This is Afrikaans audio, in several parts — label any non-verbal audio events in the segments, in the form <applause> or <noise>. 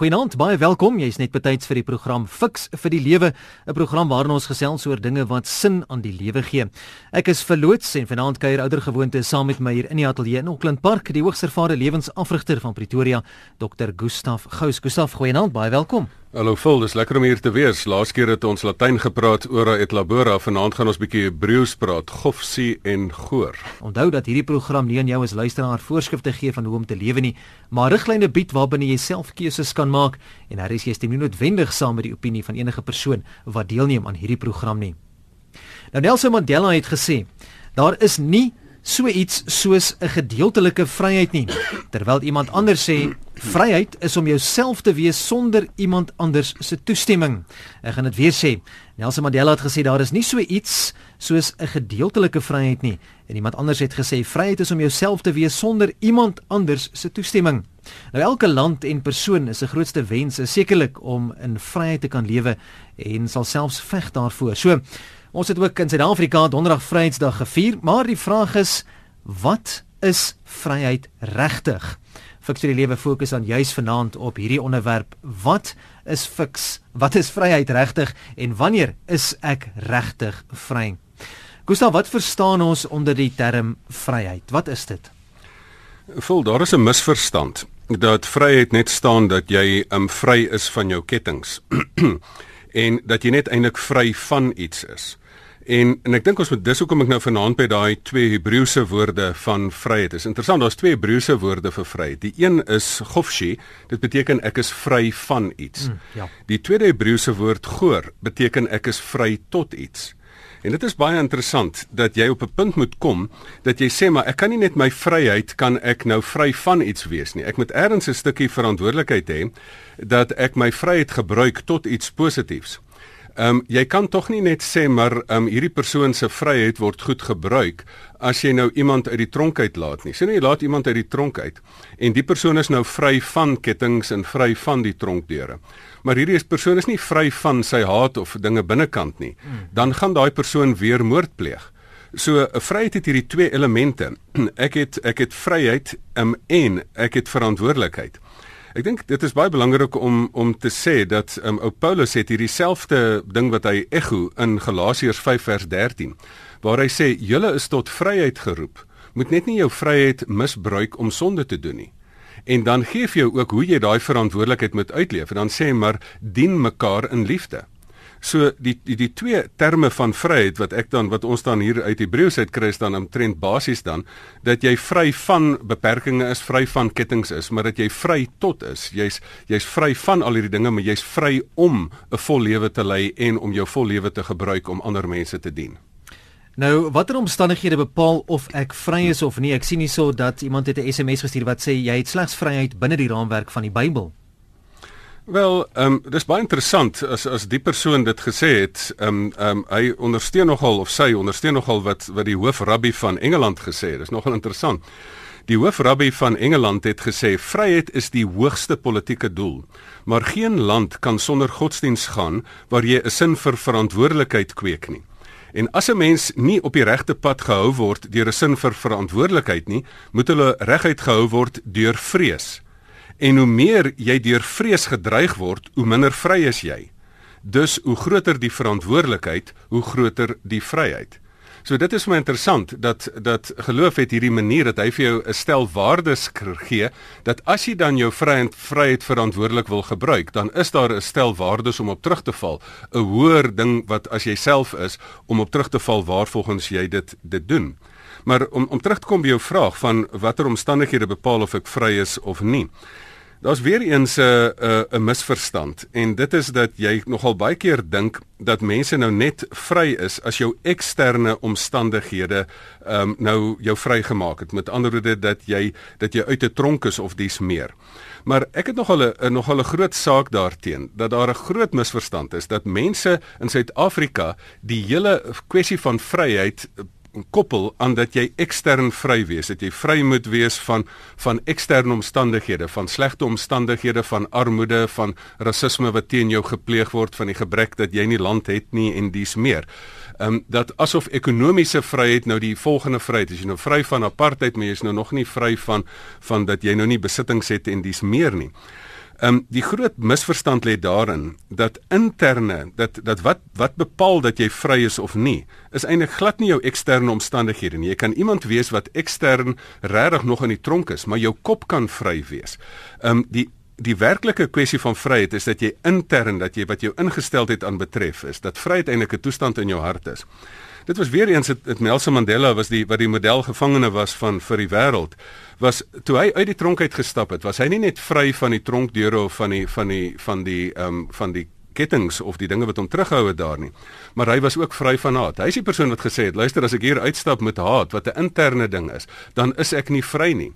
Goeienaand, baie welkom. Jy's net betyds vir die program Fix vir die Lewe, 'n program waarin ons gesels oor dinge wat sin aan die lewe gee. Ek is verloots en vanaand kuier ouer gewoonte saam met my hier in die ateljee in Auckland Park, die hoogs ervare lewensafrigter van Pretoria, Dr. Gustaf Gous. Gustaf, goeienaand, baie welkom. Hallo Phil, dis lekker om hier te wees. Laas keer het ons Latyn gepraat ora et labora, vanaand gaan ons bietjie Hebreëus praat, gofsie en goor. Onthou dat hierdie program nie aan jou as luisteraar voorskrifte gee van hoe om te lewe nie, maar riglyne bied waarbinne jy self keuses kan maak en daar is jy stem nie noodwendig saam met die opinie van enige persoon wat deelneem aan hierdie program nie. Nou Nelson Mandela het gesê, daar is nie so iets soos 'n gedeeltelike vryheid nie. Terwyl iemand anders sê vryheid is om jouself te wees sonder iemand anders se toestemming. Ek gaan dit weer sê. Nelson Mandela het gesê daar is nie so iets soos 'n gedeeltelike vryheid nie. En iemand anders het gesê vryheid is om jouself te wees sonder iemand anders se toestemming. Nou elke land en persoon is se grootste wens is sekerlik om in vryheid te kan lewe en sal selfs veg daarvoor. So Ons het ook in Suid-Afrika Donderdag Vryheidsdag gevier, maar die vraag is wat is vryheid regtig? Fiks vir die lewe fokus aan juis vanaand op hierdie onderwerp. Wat is fiks? Wat is vryheid regtig en wanneer is ek regtig vry? Gustav, wat verstaan ons onder die term vryheid? Wat is dit? Vol, daar is 'n misverstand dat vryheid net staan dat jy um vry is van jou kettinge <clears throat> en dat jy net eintlik vry van iets is. En en ek dink ons moet dis hoekom ek nou vanaand by daai twee Hebreëse woorde van vryheid is. Interessant, daar's twee Hebreëse woorde vir vryheid. Die een is gofshi, dit beteken ek is vry van iets. Mm, ja. Die tweede Hebreëse woord goor beteken ek is vry tot iets. En dit is baie interessant dat jy op 'n punt moet kom dat jy sê maar ek kan nie net my vryheid kan ek nou vry van iets wees nie. Ek moet eers 'n stukkie verantwoordelikheid hê dat ek my vryheid gebruik tot iets positiefs. Ehm um, jy kan tog nie net sê maar ehm um, hierdie persoon se vryheid word goed gebruik as jy nou iemand uit die tronk uitlaat nie. Sien nou jy laat iemand uit die tronk uit en die persoon is nou vry van kettinge en vry van die tronkdeure. Maar hierdie is persoon is nie vry van sy haat of dinge binnekant nie. Dan gaan daai persoon weer moord pleeg. So 'n vryheid het hierdie twee elemente. <clears throat> Ek het ek het vryheid um, en ek het verantwoordelikheid. Ek dink dit is baie belangrik om om te sê dat um, ou Paulus het hierdie selfde ding wat hy ego in Galasiërs 5 vers 13 waar hy sê julle is tot vryheid geroep. Moet net nie jou vryheid misbruik om sonde te doen nie. En dan gee hy jou ook hoe jy daai verantwoordelikheid moet uitleef. En dan sê hy maar dien mekaar in liefde So die die die twee terme van vryheid wat ek dan wat ons dan hier uit Hebreëus uit kry staan omtrent basies dan dat jy vry van beperkings is, vry van kettinge is, maar dat jy vry tot is. Jy's jy's vry van al hierdie dinge, maar jy's vry om 'n vol lewe te lei en om jou vol lewe te gebruik om ander mense te dien. Nou, watter omstandighede bepaal of ek vry is of nie? Ek sien hierso dat iemand het 'n SMS gestuur wat sê jy het slegs vryheid binne die raamwerk van die Bybel. Wel, ehm um, dis baie interessant as as die persoon dit gesê het, ehm um, ehm um, hy ondersteun nogal of sy ondersteun nogal wat wat die hoofrabbi van Engeland gesê het. Dis nogal interessant. Die hoofrabbi van Engeland het gesê vryheid is die hoogste politieke doel, maar geen land kan sonder godsdiens gaan waar jy 'n sin vir verantwoordelikheid kweek nie. En as 'n mens nie op die regte pad gehou word deur 'n sin vir verantwoordelikheid nie, moet hulle reguit gehou word deur vrees. En hoe meer jy deur vrees gedreig word, hoe minder vry is jy. Dus hoe groter die verantwoordelikheid, hoe groter die vryheid. So dit is my interessant dat dat geloof het hierdie manier dat hy vir jou 'n stel waardes gee dat as jy dan jou vryheid vryheid verantwoordelik wil gebruik, dan is daar 'n stel waardes om op terug te val, 'n hoër ding wat as jy self is om op terug te val waarvolgens jy dit dit doen. Maar om om terug te kom by jou vraag van watter omstandighede bepaal of ek vry is of nie. Daar's weer eens 'n uh, 'n uh, misverstand en dit is dat jy nogal baie keer dink dat mense nou net vry is as jou eksterne omstandighede um, nou jou vrygemaak het. Met ander woorde dat jy dat jy uit 'n tronk is of dies meer. Maar ek het nogal 'n nogal 'n groot saak daarteenoor dat daar 'n groot misverstand is dat mense in Suid-Afrika die hele kwessie van vryheid koppel aan dat jy ekstern vry wees, dat jy vry moet wees van van eksterne omstandighede, van slegte omstandighede, van armoede, van rasisme wat teen jou gepleeg word, van die gebrek dat jy nie land het nie en dis meer. Ehm um, dat asof ekonomiese vryheid nou die volgende vryheid is, jy nou vry van apartheid, maar jy is nou nog nie vry van van dat jy nou nie besittings het en dis meer nie. Ehm um, die groot misverstand lê daarin dat interne dat dat wat wat bepaal dat jy vry is of nie, is eintlik glad nie jou eksterne omstandighede nie. Jy kan iemand wees wat ekstern regtig nog in die tronk is, maar jou kop kan vry wees. Ehm um, die die werklike kwessie van vryheid is dat jy intern dat jy wat jou ingesteldheid aan betref is dat vryheid eintlik 'n toestand in jou hart is. Dit was weer eens dit Nelson Mandela was die wat die model gevangene was van vir die wêreld. Was toe hy uit die tronk uit gestap het was hy nie net vry van die tronkdeure of van die van die van die ehm um, van die kettings of die dinge wat hom terughou het daar nie maar hy was ook vry van haat. Hy is die persoon wat gesê het luister as ek hier uitstap met haat wat 'n interne ding is dan is ek nie vry nie.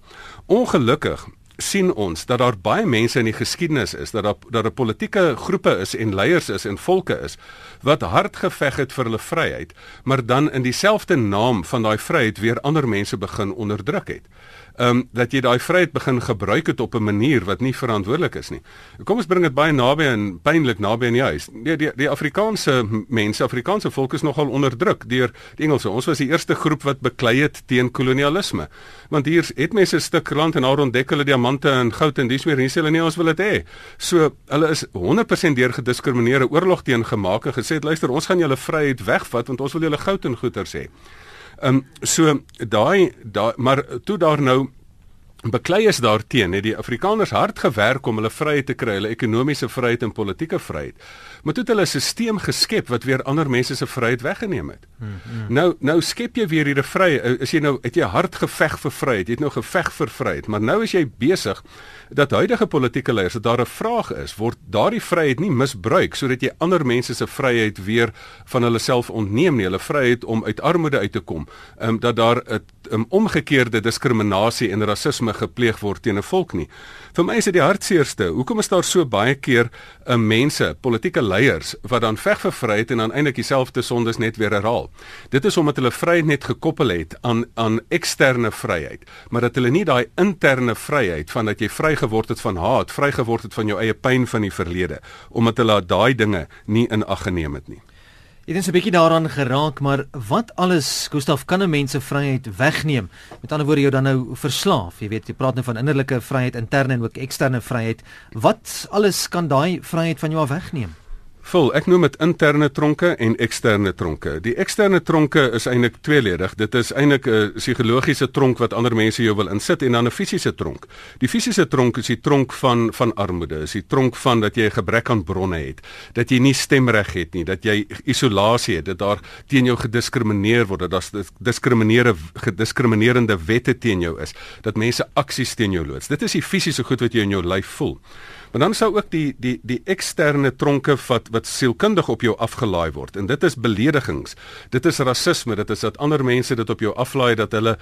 Ongelukkig sien ons dat daar baie mense in die geskiedenis is dat daar dat 'n politieke groepe is en leiers is en volke is wat hard geveg het vir hulle vryheid maar dan in dieselfde naam van daai vryheid weer ander mense begin onderdruk het ehm um, dat jy daai vryheid begin gebruik het op 'n manier wat nie verantwoordelik is nie. Kom ons bring dit baie naby en pynlik naby in die huis. Die die, die Afrikaanse mense, Afrikaanse volk is nogal onderdruk deur die Engelse. Ons was die eerste groep wat beklei het teen kolonialisme. Want hier het mense 'n stuk land en daar ontdek hulle diamante en goud en dis meer nie hulle nie ons wil dit hê. So hulle is 100% deur gediskrimineerde oorlog teen gemaak en gesê luister ons gaan julle vryheid wegvat want ons wil julle goud en goeder sê. Ehm um, so daai daai maar toe daar nou beklei is daarteen het die Afrikaners hard gewerk om hulle vryheid te kry, hulle ekonomiese vryheid en politieke vryheid. Maar toe het hulle 'n stelsel geskep wat weer ander mense se vryheid weggeneem het. Hmm. Nou nou skep jy weer hierdie vryheid. Is jy nou het jy hard geveg vir vryheid? Jy het nou geveg vir vryheid, maar nou is jy besig dat huidige politieke leiers dat daar 'n vraag is, word daardie vryheid nie misbruik sodat jy ander mense se vryheid weer van hulle self ontneem nie, hulle vryheid om uit armoede uit te kom, um, dat daar 'n um, omgekeerde diskriminasie en rasisme gepleeg word teen 'n volk nie. Vir my is dit die hartseerste. Hoekom is daar so baie keer 'n um, mense, politieke leiers wat dan veg vir vryheid en dan eintlik dieselfde sondes net weer herhaal? Dit is omdat hulle vryheid net gekoppel het aan aan eksterne vryheid, maar dat hulle nie daai interne vryheid van dat jy vry geword het van haat, vrygeword het van jou eie pyn van die verlede, omdat hulle daai dinge nie in ag geneem het nie. Dit is 'n bietjie daaraan geraak, maar wat alles Gustaf kan 'n mens se vryheid wegneem? Met ander woorde, jou dan nou verslaaf. Jy weet, jy praat nou van innerlike vryheid, interne en ook eksterne vryheid. Wat alles kan daai vryheid van jou af wegneem? Vul, ek noem dit interne tronke en eksterne tronke. Die eksterne tronke is eintlik tweeledig. Dit is eintlik 'n psigologiese tronk wat ander mense jou wil insit en dan 'n fisiese tronk. Die fisiese tronk is die tronk van van armoede. Is die tronk van dat jy 'n gebrek aan bronne het, dat jy nie stemreg het nie, dat jy isolasie het, dat daar teen jou gediskrimineer word, dat daar diskriminerende gediskriminerende wette teen jou is, dat mense aksies teen jou loods. Dit is die fisiese goed wat jy in jou lyf voel. Maar dan sou ook die die die eksterne tronke wat wat sielkundig op jou afgelaai word. En dit is beledigings. Dit is rasisme. Dit is dat ander mense dit op jou aflaai dat hulle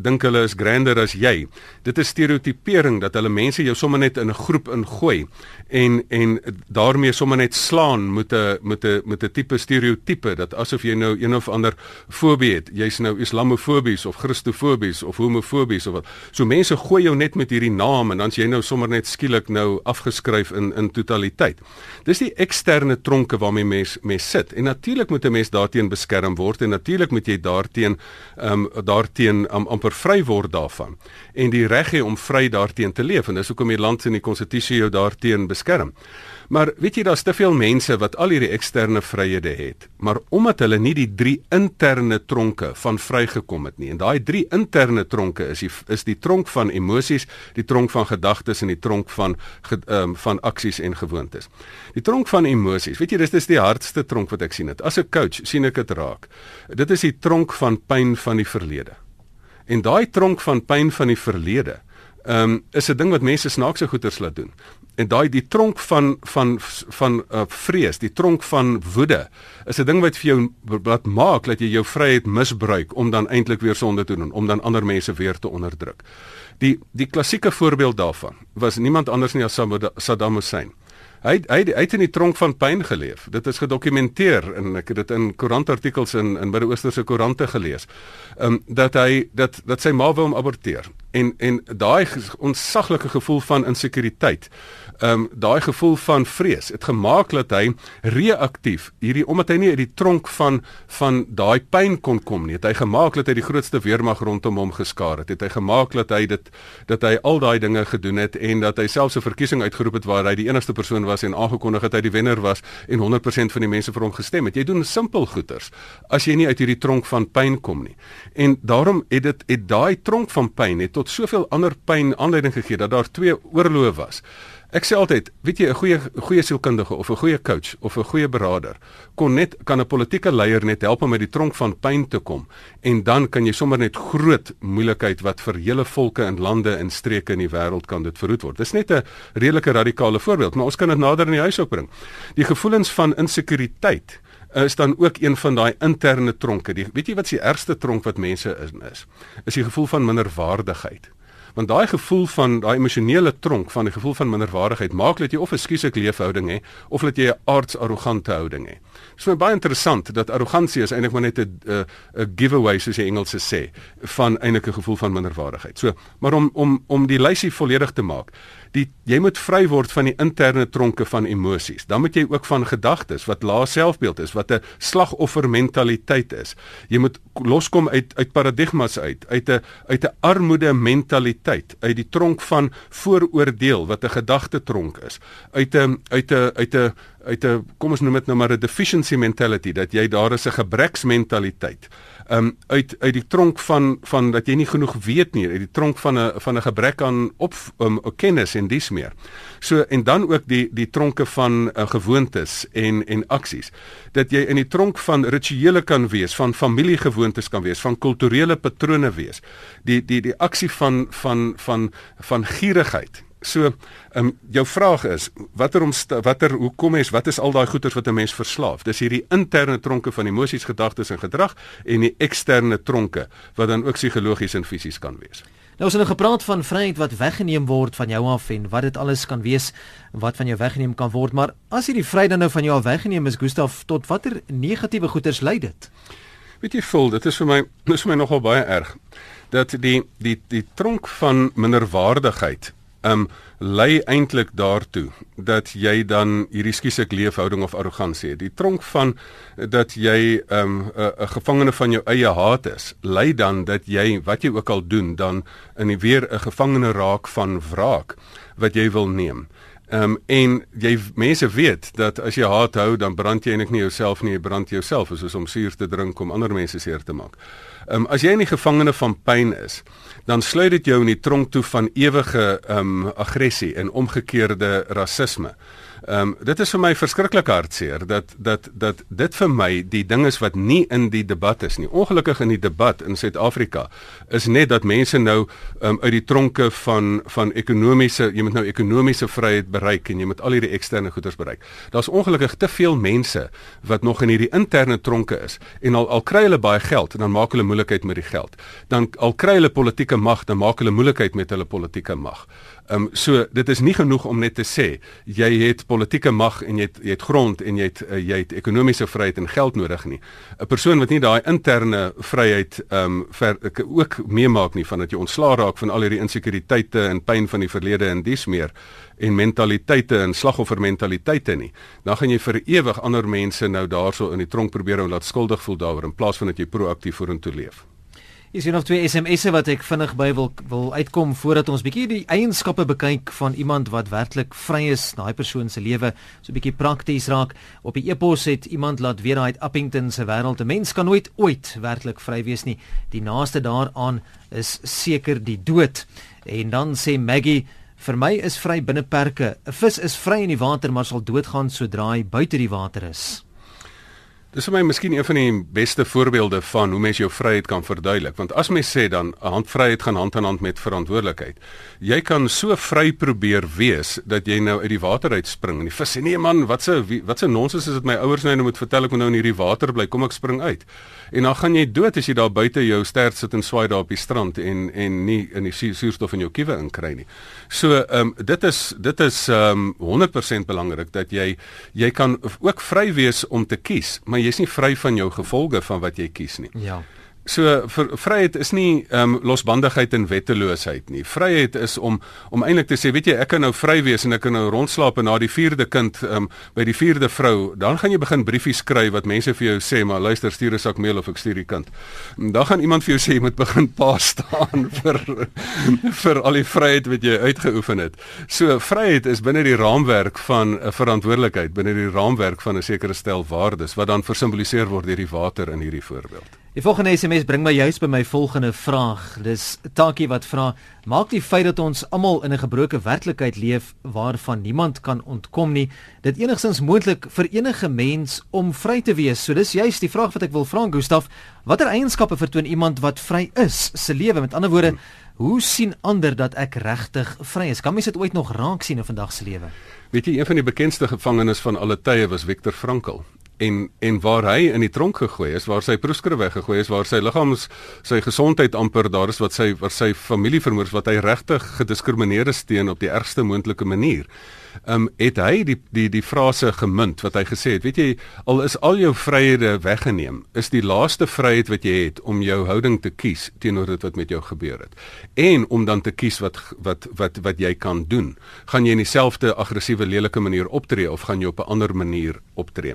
dink hulle is grander as jy. Dit is stereotipering dat hulle mense jou sommer net in 'n groep ingooi en en daarmee sommer net slaan met 'n met 'n met 'n tipe stereotipe dat asof jy nou een of ander fobie het. Jy's nou islamofobies of christofobies of homofobies of wat. So mense gooi jou net met hierdie naam en dan's jy nou sommer net skielik nou af afgeskryf in in totaliteit. Dis die eksterne tronke waarmee mens mens sit. En natuurlik moet 'n mens daarteen beskerm word en natuurlik moet jy daarteen ehm um, daarteen um, amper vry word daarvan en die reg hê om vry daarteen te leef en dis hoekom die land in die konstitusie jou daarteen beskerm. Maar weet jy daar's te veel mense wat al hierdie eksterne vryhede het, maar omdat hulle nie die drie interne tronke van vrygekom het nie. En daai drie interne tronke is die is die tronk van emosies, die tronk van gedagtes en die tronk van ehm um, van aksies en gewoontes. Die tronk van emosies, weet jy dis dis die hardste tronk wat ek sien dit. As 'n coach sien ek dit raak. Dit is die tronk van pyn van die verlede. En daai tronk van pyn van die verlede ehm um, is 'n ding wat mense snaakse goeters laat doen. En daai die tronk van van van uh, vrees, die tronk van woede is 'n ding wat vir jou wat maak dat jy jou vryheid misbruik om dan eintlik weer sonde te doen, om dan ander mense weer te onderdruk. Die die klassieke voorbeeld daarvan was niemand anders nie as Saddam Hussein. Hy hy hy het in die tronk van pyn geleef. Dit is gedokumenteer en ek het dit in koerantartikels in in Midde-Oosterse koerante gelees. Ehm um, dat hy dat dat sy ma wou hom aborteer. En en daai onsaglike gevoel van insekuriteit um, daai gevoel van vrees. Dit gemaak dat hy reaktief hierdie omdat hy nie uit die tronk van van daai pyn kon kom nie. Het hy gemaak dat hy die grootste weermag rondom hom geskaar het. Het hy gemaak dat hy dit dat hy al daai dinge gedoen het en dat hy selfs 'n verkiesing uitgeroep het waar hy die enigste persoon was en aangekondig het hy die wenner was en 100% van die mense vir hom gestem het. Jy doen simpel goeters as jy nie uit hierdie tronk van pyn kom nie. En daarom het dit het daai tronk van pyn het tot soveel ander pyn aanleiding gegee dat daar twee oorloë was. Ek sê altyd, weet jy, 'n goeie goeie sielkundige of 'n goeie coach of 'n goeie beraader kon net kan 'n politieke leier net help om met die tronk van pyn te kom en dan kan jy sommer net groot moeilikheid wat vir hele volke en lande en streke in die wêreld kan dit verhoed word. Dis net 'n redelike radikale voorbeeld, maar ons kan dit nader in die huis opbring. Die gevoelens van insekuriteit is dan ook een van daai interne tronke. Die weet jy wat se ergste tronk wat mense in is? Is die gevoel van minderwaardigheid want daai gevoel van daai emosionele tronk van die gevoel van minderwaardigheid maak dat jy of 'n skiesek leefhouding het of dat jy 'n aards arrogante houding het. Dit is vir my baie interessant dat arrogansie is eintlik maar net 'n 'n giveaway soos die Engelse sê van eintlik 'n gevoel van minderwaardigheid. So, maar om om om die lysie volledig te maak, die jy moet vry word van die interne tronke van emosies. Dan moet jy ook van gedagtes wat lae selfbeeld is, wat 'n slagoffermentaliteit is. Jy moet loskom uit uit paradigmas uit, uit 'n uit 'n armoede mentaliteit, uit die tronk van vooroordeel wat 'n gedagte tronk is. Uit 'n uit 'n uit 'n uit 'n kom ons noem dit nou maar 'n deficiency mentality dat jy daar is 'n gebreksmentaliteit um, uit uit die tronk van van dat jy nie genoeg weet nie, uit die tronk van 'n van 'n gebrek aan op um, kennis en dis meer. So en dan ook die die tronke van uh, gewoontes en en aksies. Dat jy in die tronk van rituele kan wees, van familiegewoontes kan wees, van kulturele patrone wees. Die die die aksie van van van van gierigheid So, ehm um, jou vraag is watter watter hoekom is wat is al daai goeters wat 'n mens verslaaf? Dis hierdie interne tronke van emosies, gedagtes en gedrag en die eksterne tronke wat dan ook psigologies en fisies kan wees. Nou ons het nou gepraat van vryheid wat weggeneem word van jou af en wat dit alles kan wees wat van jou weggeneem kan word, maar as hierdie vryheid dan nou van jou af weggeneem is, Gustaf, tot watter negatiewe goeters lei dit? Weet jy, voel, dit is vir my dis vir my nogal baie erg dat die die die tronk van minderwaardigheid um lei eintlik daartoe dat jy dan hierdie skiesek leefhouding of arrogansie het. Die tronk van dat jy um 'n gevangene van jou eie haat is, lei dan dat jy wat jy ook al doen dan in die weer 'n gevangene raak van wraak wat jy wil neem. Ehm um, en jy mense weet dat as jy haat hou dan brand jy eintlik nie jouself nie, jy brand jouself soos om suur te drink om ander mense seer te maak. Ehm um, as jy in die gevangene van pyn is, dan sluit dit jou in die tronk toe van ewige ehm um, aggressie en omgekeerde rasisme. Ehm um, dit is vir my verskriklik hartseer dat dat dat dit vir my die ding is wat nie in die debat is nie. Ongelukkig in die debat in Suid-Afrika is net dat mense nou ehm um, uit die tronke van van ekonomiese jy moet nou ekonomiese vryheid bereik en jy moet al hierdie eksterne goederes bereik. Daar's ongelukkig te veel mense wat nog in hierdie interne tronke is en al al kry hulle baie geld en dan maak hulle moeilikheid met die geld. Dan al kry hulle politieke mag, dan maak hulle moeilikheid met hulle politieke mag. Ehm um, so dit is nie genoeg om net te sê jy het politieke mag en jy het jy het grond en jy het uh, jy het ekonomiese vryheid en geld nodig nie. 'n Persoon wat nie daai interne vryheid ehm um, ook meemaak nie van dat jy ontslaa raak van al hierdie insekuriteite en pyn van die verlede en dis meer en mentaliteite en slagoffermentaliteite nie. Dan gaan jy vir ewig ander mense nou daarso in die tronk probeer om laat skuldig voel daaroor in plaas van dat jy proaktief vorentoe leef. Is hier nog twee SMS'e wat ek vinnig by wil wil uitkom voordat ons bietjie die eienskappe bekyk van iemand wat werklik vry is, daai persoon se lewe so bietjie prakties raak. Op die e-pos het iemand laat weet daai Uppington se wêreld, 'n mens kan nooit ooit werklik vry wees nie. Die naaste daaraan is seker die dood. En dan sê Maggie Vir my is vry binne perke. 'n Vis is vry in die water maar sal doodgaan sodra hy buite die water is. Dis vir my miskien een van die beste voorbeelde van hoe mens jou vryheid kan verduidelik, want as mens sê dan 'n handvryheid gaan hand aan hand met verantwoordelikheid. Jy kan so vry probeer wees dat jy nou uit die water uitspring en die vis sê nee man, wat se wat se nonsens is dit my ouers nou moet vertel ek moet nou in hierdie water bly, kom ek spring uit. En dan gaan jy dood as jy daar buite jou stert sit en swaai daar op die strand en en nie in die suurstof in jou kiewe inkry nie. So ehm um, dit is dit is ehm um, 100% belangrik dat jy jy kan ook vry wees om te kies, maar jy's nie vry van jou gevolge van wat jy kies nie. Ja. So vir vryheid is nie ehm um, losbandigheid en wetteloosheid nie. Vryheid is om om eintlik te sê, weet jy, ek kan nou vry wees en ek kan nou rondslaap en na die 4de kind ehm um, by die 4de vrou, dan gaan jy begin briefies skryf wat mense vir jou sê, maar luister, stuur 'n sak meel of ek stuur die kind. Dan gaan iemand vir jou sê jy moet begin pa staan <laughs> vir vir al die vryheid wat jy uitgeoefen het. So vryheid is binne die raamwerk van 'n verantwoordelikheid, binne die raamwerk van 'n sekere stel waardes wat dan versimboliseer word deur die water in hierdie voorbeeld. Die volgende SMS bring my juist by my volgende vraag. Dis Taki wat vra: Maak die feit dat ons almal in 'n gebroke werklikheid leef waarvan niemand kan ontkom nie, dit enigstens moontlik vir enige mens om vry te wees? So dis juist die vraag wat ek wil vra, Gustaf. Watter eienskappe vertoon iemand wat vry is se lewe? Met ander woorde, hoe sien ander dat ek regtig vry is? Kan mens dit ooit nog raak sien in vandag se lewe? Weet jy, een van die bekendste gevangenes van alle tye was Viktor Frankl en en waar hy in die tronk gegooi is, waar sy proeskriwe weggegooi is, waar sy liggaams sy gesondheid amper daar is wat sy waar sy familie vermoor is wat hy regtig gediskrimineer is teen op die ergste moontlike manier. Um, het hy die die die frase gemunt wat hy gesê het, weet jy, al is al jou vryhede weggeneem, is die laaste vryheid wat jy het om jou houding te kies teenoor dit wat met jou gebeur het. En om dan te kies wat wat wat wat jy kan doen. Gaan jy in dieselfde aggressiewe lelike manier optree of gaan jy op 'n ander manier optree?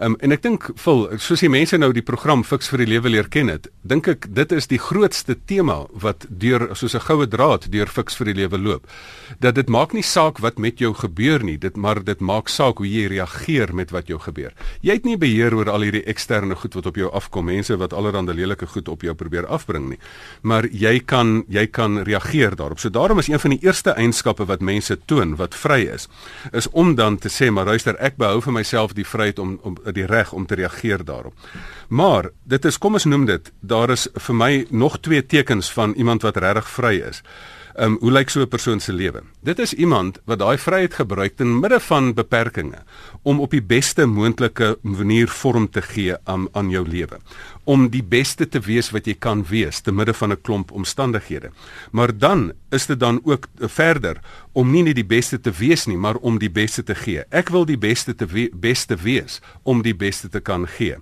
Um, en ek dink vol soos die mense nou die program Fix vir die lewe leer ken het, dink ek dit is die grootste tema wat deur soos 'n goue draad deur Fix vir die lewe loop. Dat dit maak nie saak wat met jou gebeur nie, dit maar dit maak saak hoe jy reageer met wat jou gebeur. Jy het nie beheer oor al hierdie eksterne goed wat op jou afkom, mense wat allerlei lelike goed op jou probeer afbring nie. Maar jy kan jy kan reageer daarop. So daarom is een van die eerste eienskappe wat mense toon wat vry is, is om dan te sê maar luister, ek behou vir myself die vryheid om om die reg om te reageer daarop. Maar dit is kom ons noem dit, daar is vir my nog twee tekens van iemand wat regtig vry is. Ehm um, hoe lyk so 'n persoon se lewe? Dit is iemand wat daai vryheid gebruik ten midde van beperkings om op die beste moontlike manier vorm te gee aan aan jou lewe. Om die beste te wees wat jy kan wees te midde van 'n klomp omstandighede. Maar dan is dit dan ook verder om nie net die beste te wees nie, maar om die beste te gee. Ek wil die beste te we beste wees om die beste te kan gee.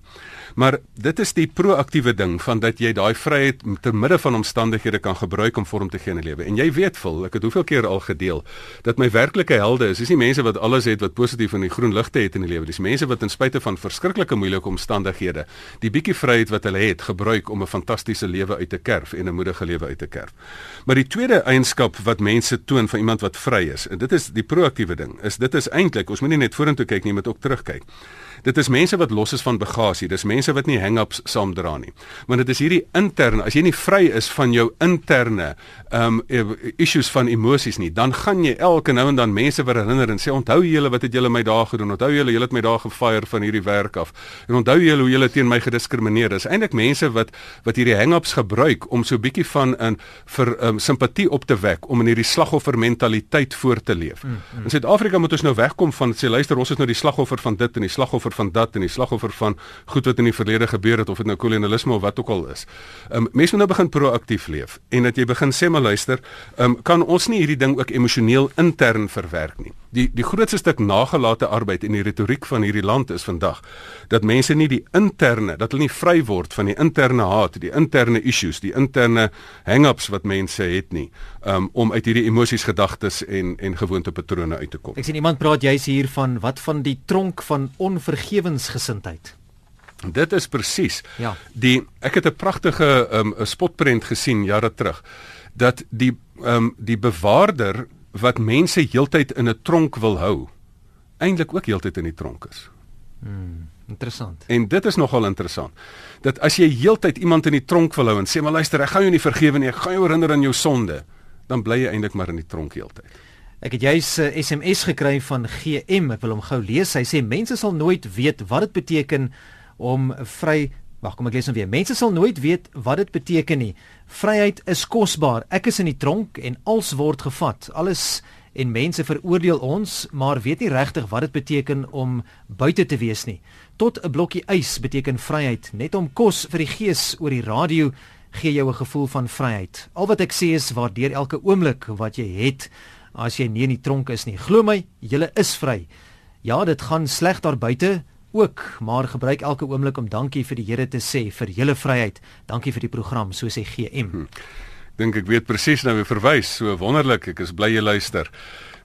Maar dit is die proaktiewe ding van dat jy daai vryheid te midde van omstandighede kan gebruik om vorm te gee in 'n lewe. En jy weet vol, ek het hoeveel keer al gedeel dat my werklike helde is, is nie mense wat alles het wat positief in die groen ligte het in die lewe. Dis mense wat ten spyte van verskriklike moeilike omstandighede die bietjie vryheid wat hulle het gebruik om 'n fantastiese lewe uit te kerf en 'n moedige lewe uit te kerf. Maar die tweede eienskap wat mense toon van iemand wat vry is, en dit is die proaktiewe ding, is dit is eintlik, ons moenie net vorentoe kyk nie, moet ook terugkyk. Dit is mense wat los is van bagasie. Dis mense wat nie hang-ups saamdra nie. Want dit is hierdie interne, as jy nie vry is van jou interne um issues van emosies nie, dan gaan jy elke nou en dan mense weer herinner en sê onthou julle wat het julle my daag gedoen? Onthou julle julle het my daag gefire van hierdie werk af. En onthou julle hoe julle teen my gediskrimineer is. Eintlik mense wat wat hierdie hang-ups gebruik om so bietjie van 'n vir um simpatie op te wek om in hierdie slagoffer mentaliteit voort te leef. Mm, mm. In Suid-Afrika moet ons nou wegkom van sê luister ons is nou die slagoffer van dit en die slagoffer slagoffer van dat en die slagoffer van goed wat in die verlede gebeur het of dit nou kolonialisme of wat ook al is. Ehm um, mense moet nou begin proaktief leef en dat jy begin sê maar luister, ehm um, kan ons nie hierdie ding ook emosioneel intern verwerk nie. Die die grootste stuk nagelate arbeid in die retoriek van hierdie land is vandag dat mense nie die interne, dat hulle nie vry word van die interne haat, die interne issues, die interne hang-ups wat mense het nie, um, om uit hierdie emosies, gedagtes en en gewoontepatrone uit te kom. Ek sien iemand praat juis hier van wat van die tronk van onvergewensgesindheid. Dit is presies. Ja. Die ek het 'n pragtige um, spotprent gesien jare terug dat die um, die bewaarder wat mense heeltyd in 'n tronk wil hou, eintlik ook heeltyd in die tronk is. Hmm, interessant. En dit is nogal interessant. Dat as jy heeltyd iemand in die tronk wil hou en sê maar luister, ek gaan jou nie vergewe nie, ek gaan jou herinner aan jou sonde, dan bly jy eintlik maar in die tronk heeltyd. Ek het juis 'n uh, SMS gekry van GM, ek wil hom gou lees. Hy sê mense sal nooit weet wat dit beteken om vry Wag, kom ek lees hom weer. Mense sal nooit weet wat dit beteken nie. Vryheid is kosbaar. Ek is in die tronk en alles word gevat. Alles en mense veroordeel ons, maar weet nie regtig wat dit beteken om buite te wees nie. Tot 'n blokkie ys beteken vryheid. Net om kos vir die gees oor die radio gee jou 'n gevoel van vryheid. Al wat ek sê is waardeer elke oomblik wat jy het as jy nie in die tronk is nie. Glo my, jy is vry. Ja, dit gaan sleg daar buite ook, maar gebruik elke oomblik om dankie vir die Here te sê vir julle vryheid. Dankie vir die program, so sê GM. Hm. Dink ek weet presies nou wie verwys. So wonderlik. Ek is bly jy luister.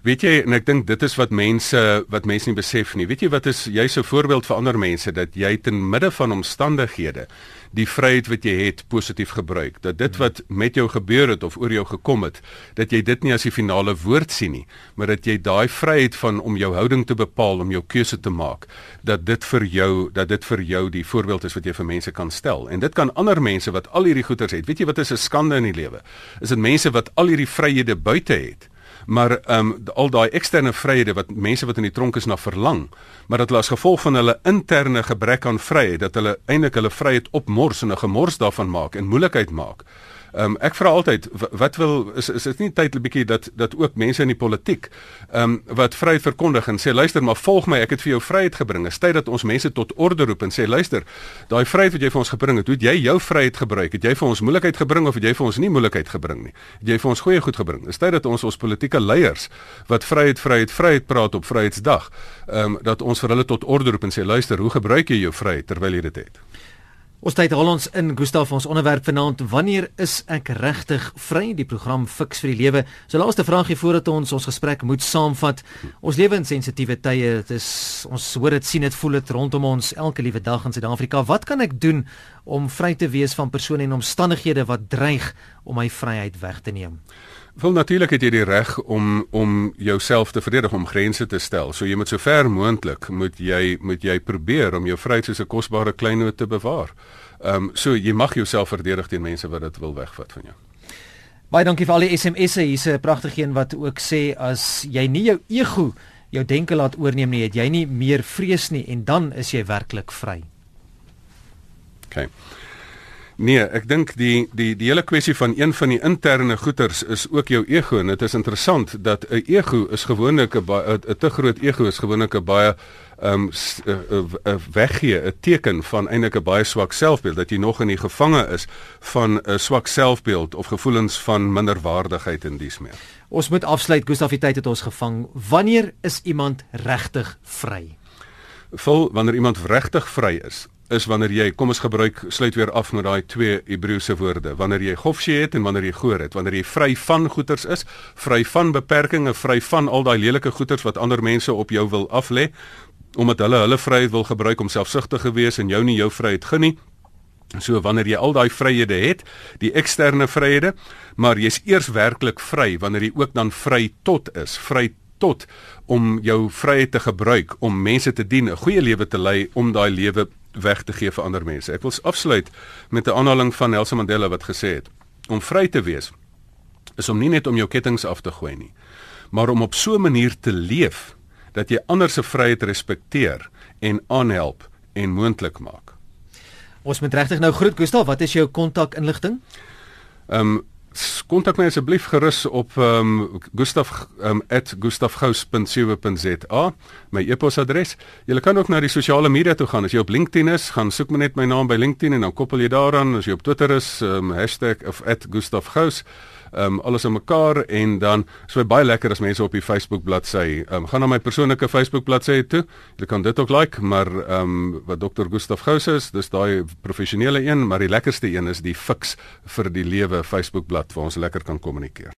Weet jy en ek dink dit is wat mense wat mense nie besef nie. Weet jy wat is jy so voorbeeld vir ander mense dat jy ten midde van omstandighede die vryheid wat jy het positief gebruik. Dat dit wat met jou gebeur het of oor jou gekom het, dat jy dit nie as die finale woord sien nie, maar dat jy daai vryheid van om jou houding te bepaal, om jou keuse te maak, dat dit vir jou dat dit vir jou die voorbeeld is wat jy vir mense kan stel. En dit kan ander mense wat al hierdie goeders het. Weet jy wat is 'n skande in die lewe? Is dit mense wat al hierdie vryhede buite het? Maar ehm um, al daai eksterne vryhede wat mense wat in die tronk is na verlang, maar dat hulle as gevolg van hulle interne gebrek aan vryheid dat hulle eintlik hulle vryheid opmors en 'n gemors daarvan maak en moeilikheid maak. Ehm um, ek vra altyd wat wil is is dit nie tyd 'n bietjie dat dat ook mense in die politiek ehm um, wat vryheid verkondig en sê luister maar volg my ek het vir jou vryheid gebring. Is tyd dat ons mense tot orde roep en sê luister daai vryheid wat jy vir ons gebring het, hoe het jy jou vryheid gebruik? Het jy vir ons moeilikheid gebring of het jy vir ons nie moeilikheid gebring nie? Het jy vir ons goeie goed gebring? Is tyd dat ons ons politieke leiers wat vryheid vryheid vryheid praat op Vryheidsdag, ehm um, dat ons vir hulle tot orde roep en sê luister, hoe gebruik jy jou vryheid terwyl jy dit het? Ons tyd haal ons in Gustaf ons onderwerp vanaand wanneer is ek regtig vry die program Fix vir die lewe. So laaste vraagie voordat ons ons gesprek moet saamvat. Ons lewe in sensitiewe tye. Dit is ons hoor dit sien dit voel dit rondom ons elke liewe dag in Suid-Afrika. Wat kan ek doen om vry te wees van persone en omstandighede wat dreig om my vryheid weg te neem? Wel natuurlik het jy die reg om om jouself te verdedig om grense te stel. So jy moet so ver moontlik moet jy moet jy probeer om jou vryheid soos 'n kosbare kleinoot te bewaar. Ehm um, so jy mag jouself verdedig teen mense wat dit wil wegvat van jou. Baie dankie vir al die SMS'e. Hier's 'n pragtige een wat ook sê as jy nie jou ego jou denke laat oorneem nie, het jy nie meer vrees nie en dan is jy werklik vry. OK. Nee, ek dink die die die hele kwessie van een van die interne goeters is ook jou ego en dit is interessant dat 'n ego is gewoonlik 'n 'n te groot ego is gewoonlik 'n baie ehm um, weggee 'n teken van eintlik 'n baie swak selfbeeld dat jy nog in die gevange is van 'n swak selfbeeld of gevoelens van minderwaardigheid en dies meer. Ons moet afsluit Gustaf die tyd het ons gevang. Wanneer is iemand regtig vry? Vol wanneer iemand regtig vry is is wanneer jy kom ons gebruik sluit weer af met daai twee Hebreëse woorde. Wanneer jy gofshe het en wanneer jy goor het. Wanneer jy vry van goeters is vry van beperkings vry van al daai lelike goeters wat ander mense op jou wil aflê omdat hulle hulle vryheid wil gebruik om selfsugtig te wees en jou nie jou vryheid gun nie. So wanneer jy al daai vryhede het die eksterne vryhede maar jy's eers werklik vry wanneer jy ook dan vry tot is vry tot om jou vryheid te gebruik om mense te dien 'n goeie lewe te lei om daai lewe weg te gee vir ander mense. Ek wil afsluit met 'n aanhaling van Nelson Mandela wat gesê het: Om vry te wees is om nie net om jou kettinge af te gooi nie, maar om op so 'n manier te leef dat jy ander se vryheid respekteer en aanhelp en moontlik maak. Ons moet regtig nou groet Gustav, wat is jou kontak inligting? Ehm um, kontak my asseblief gerus op ehm um, gustaf um, @gustafgous.co.za my e-posadres. Jy kan ook na die sosiale media toe gaan. As jy op LinkedIn is, gaan soek maar net my naam by LinkedIn en dan koppel jy daaraan. As jy op Twitter is, um, #of @gustafgous um, alles in mekaar en dan is dit baie lekker as mense op die Facebook bladsy um, gaan na my persoonlike Facebook bladsy toe. Jy kan dit ook like, maar ehm um, wat Dr. Gustaf Gous is, dis daai professionele een, maar die lekkerste een is die Fix vir die Lewe Facebook blad waar ons lekker kan kommunikeer.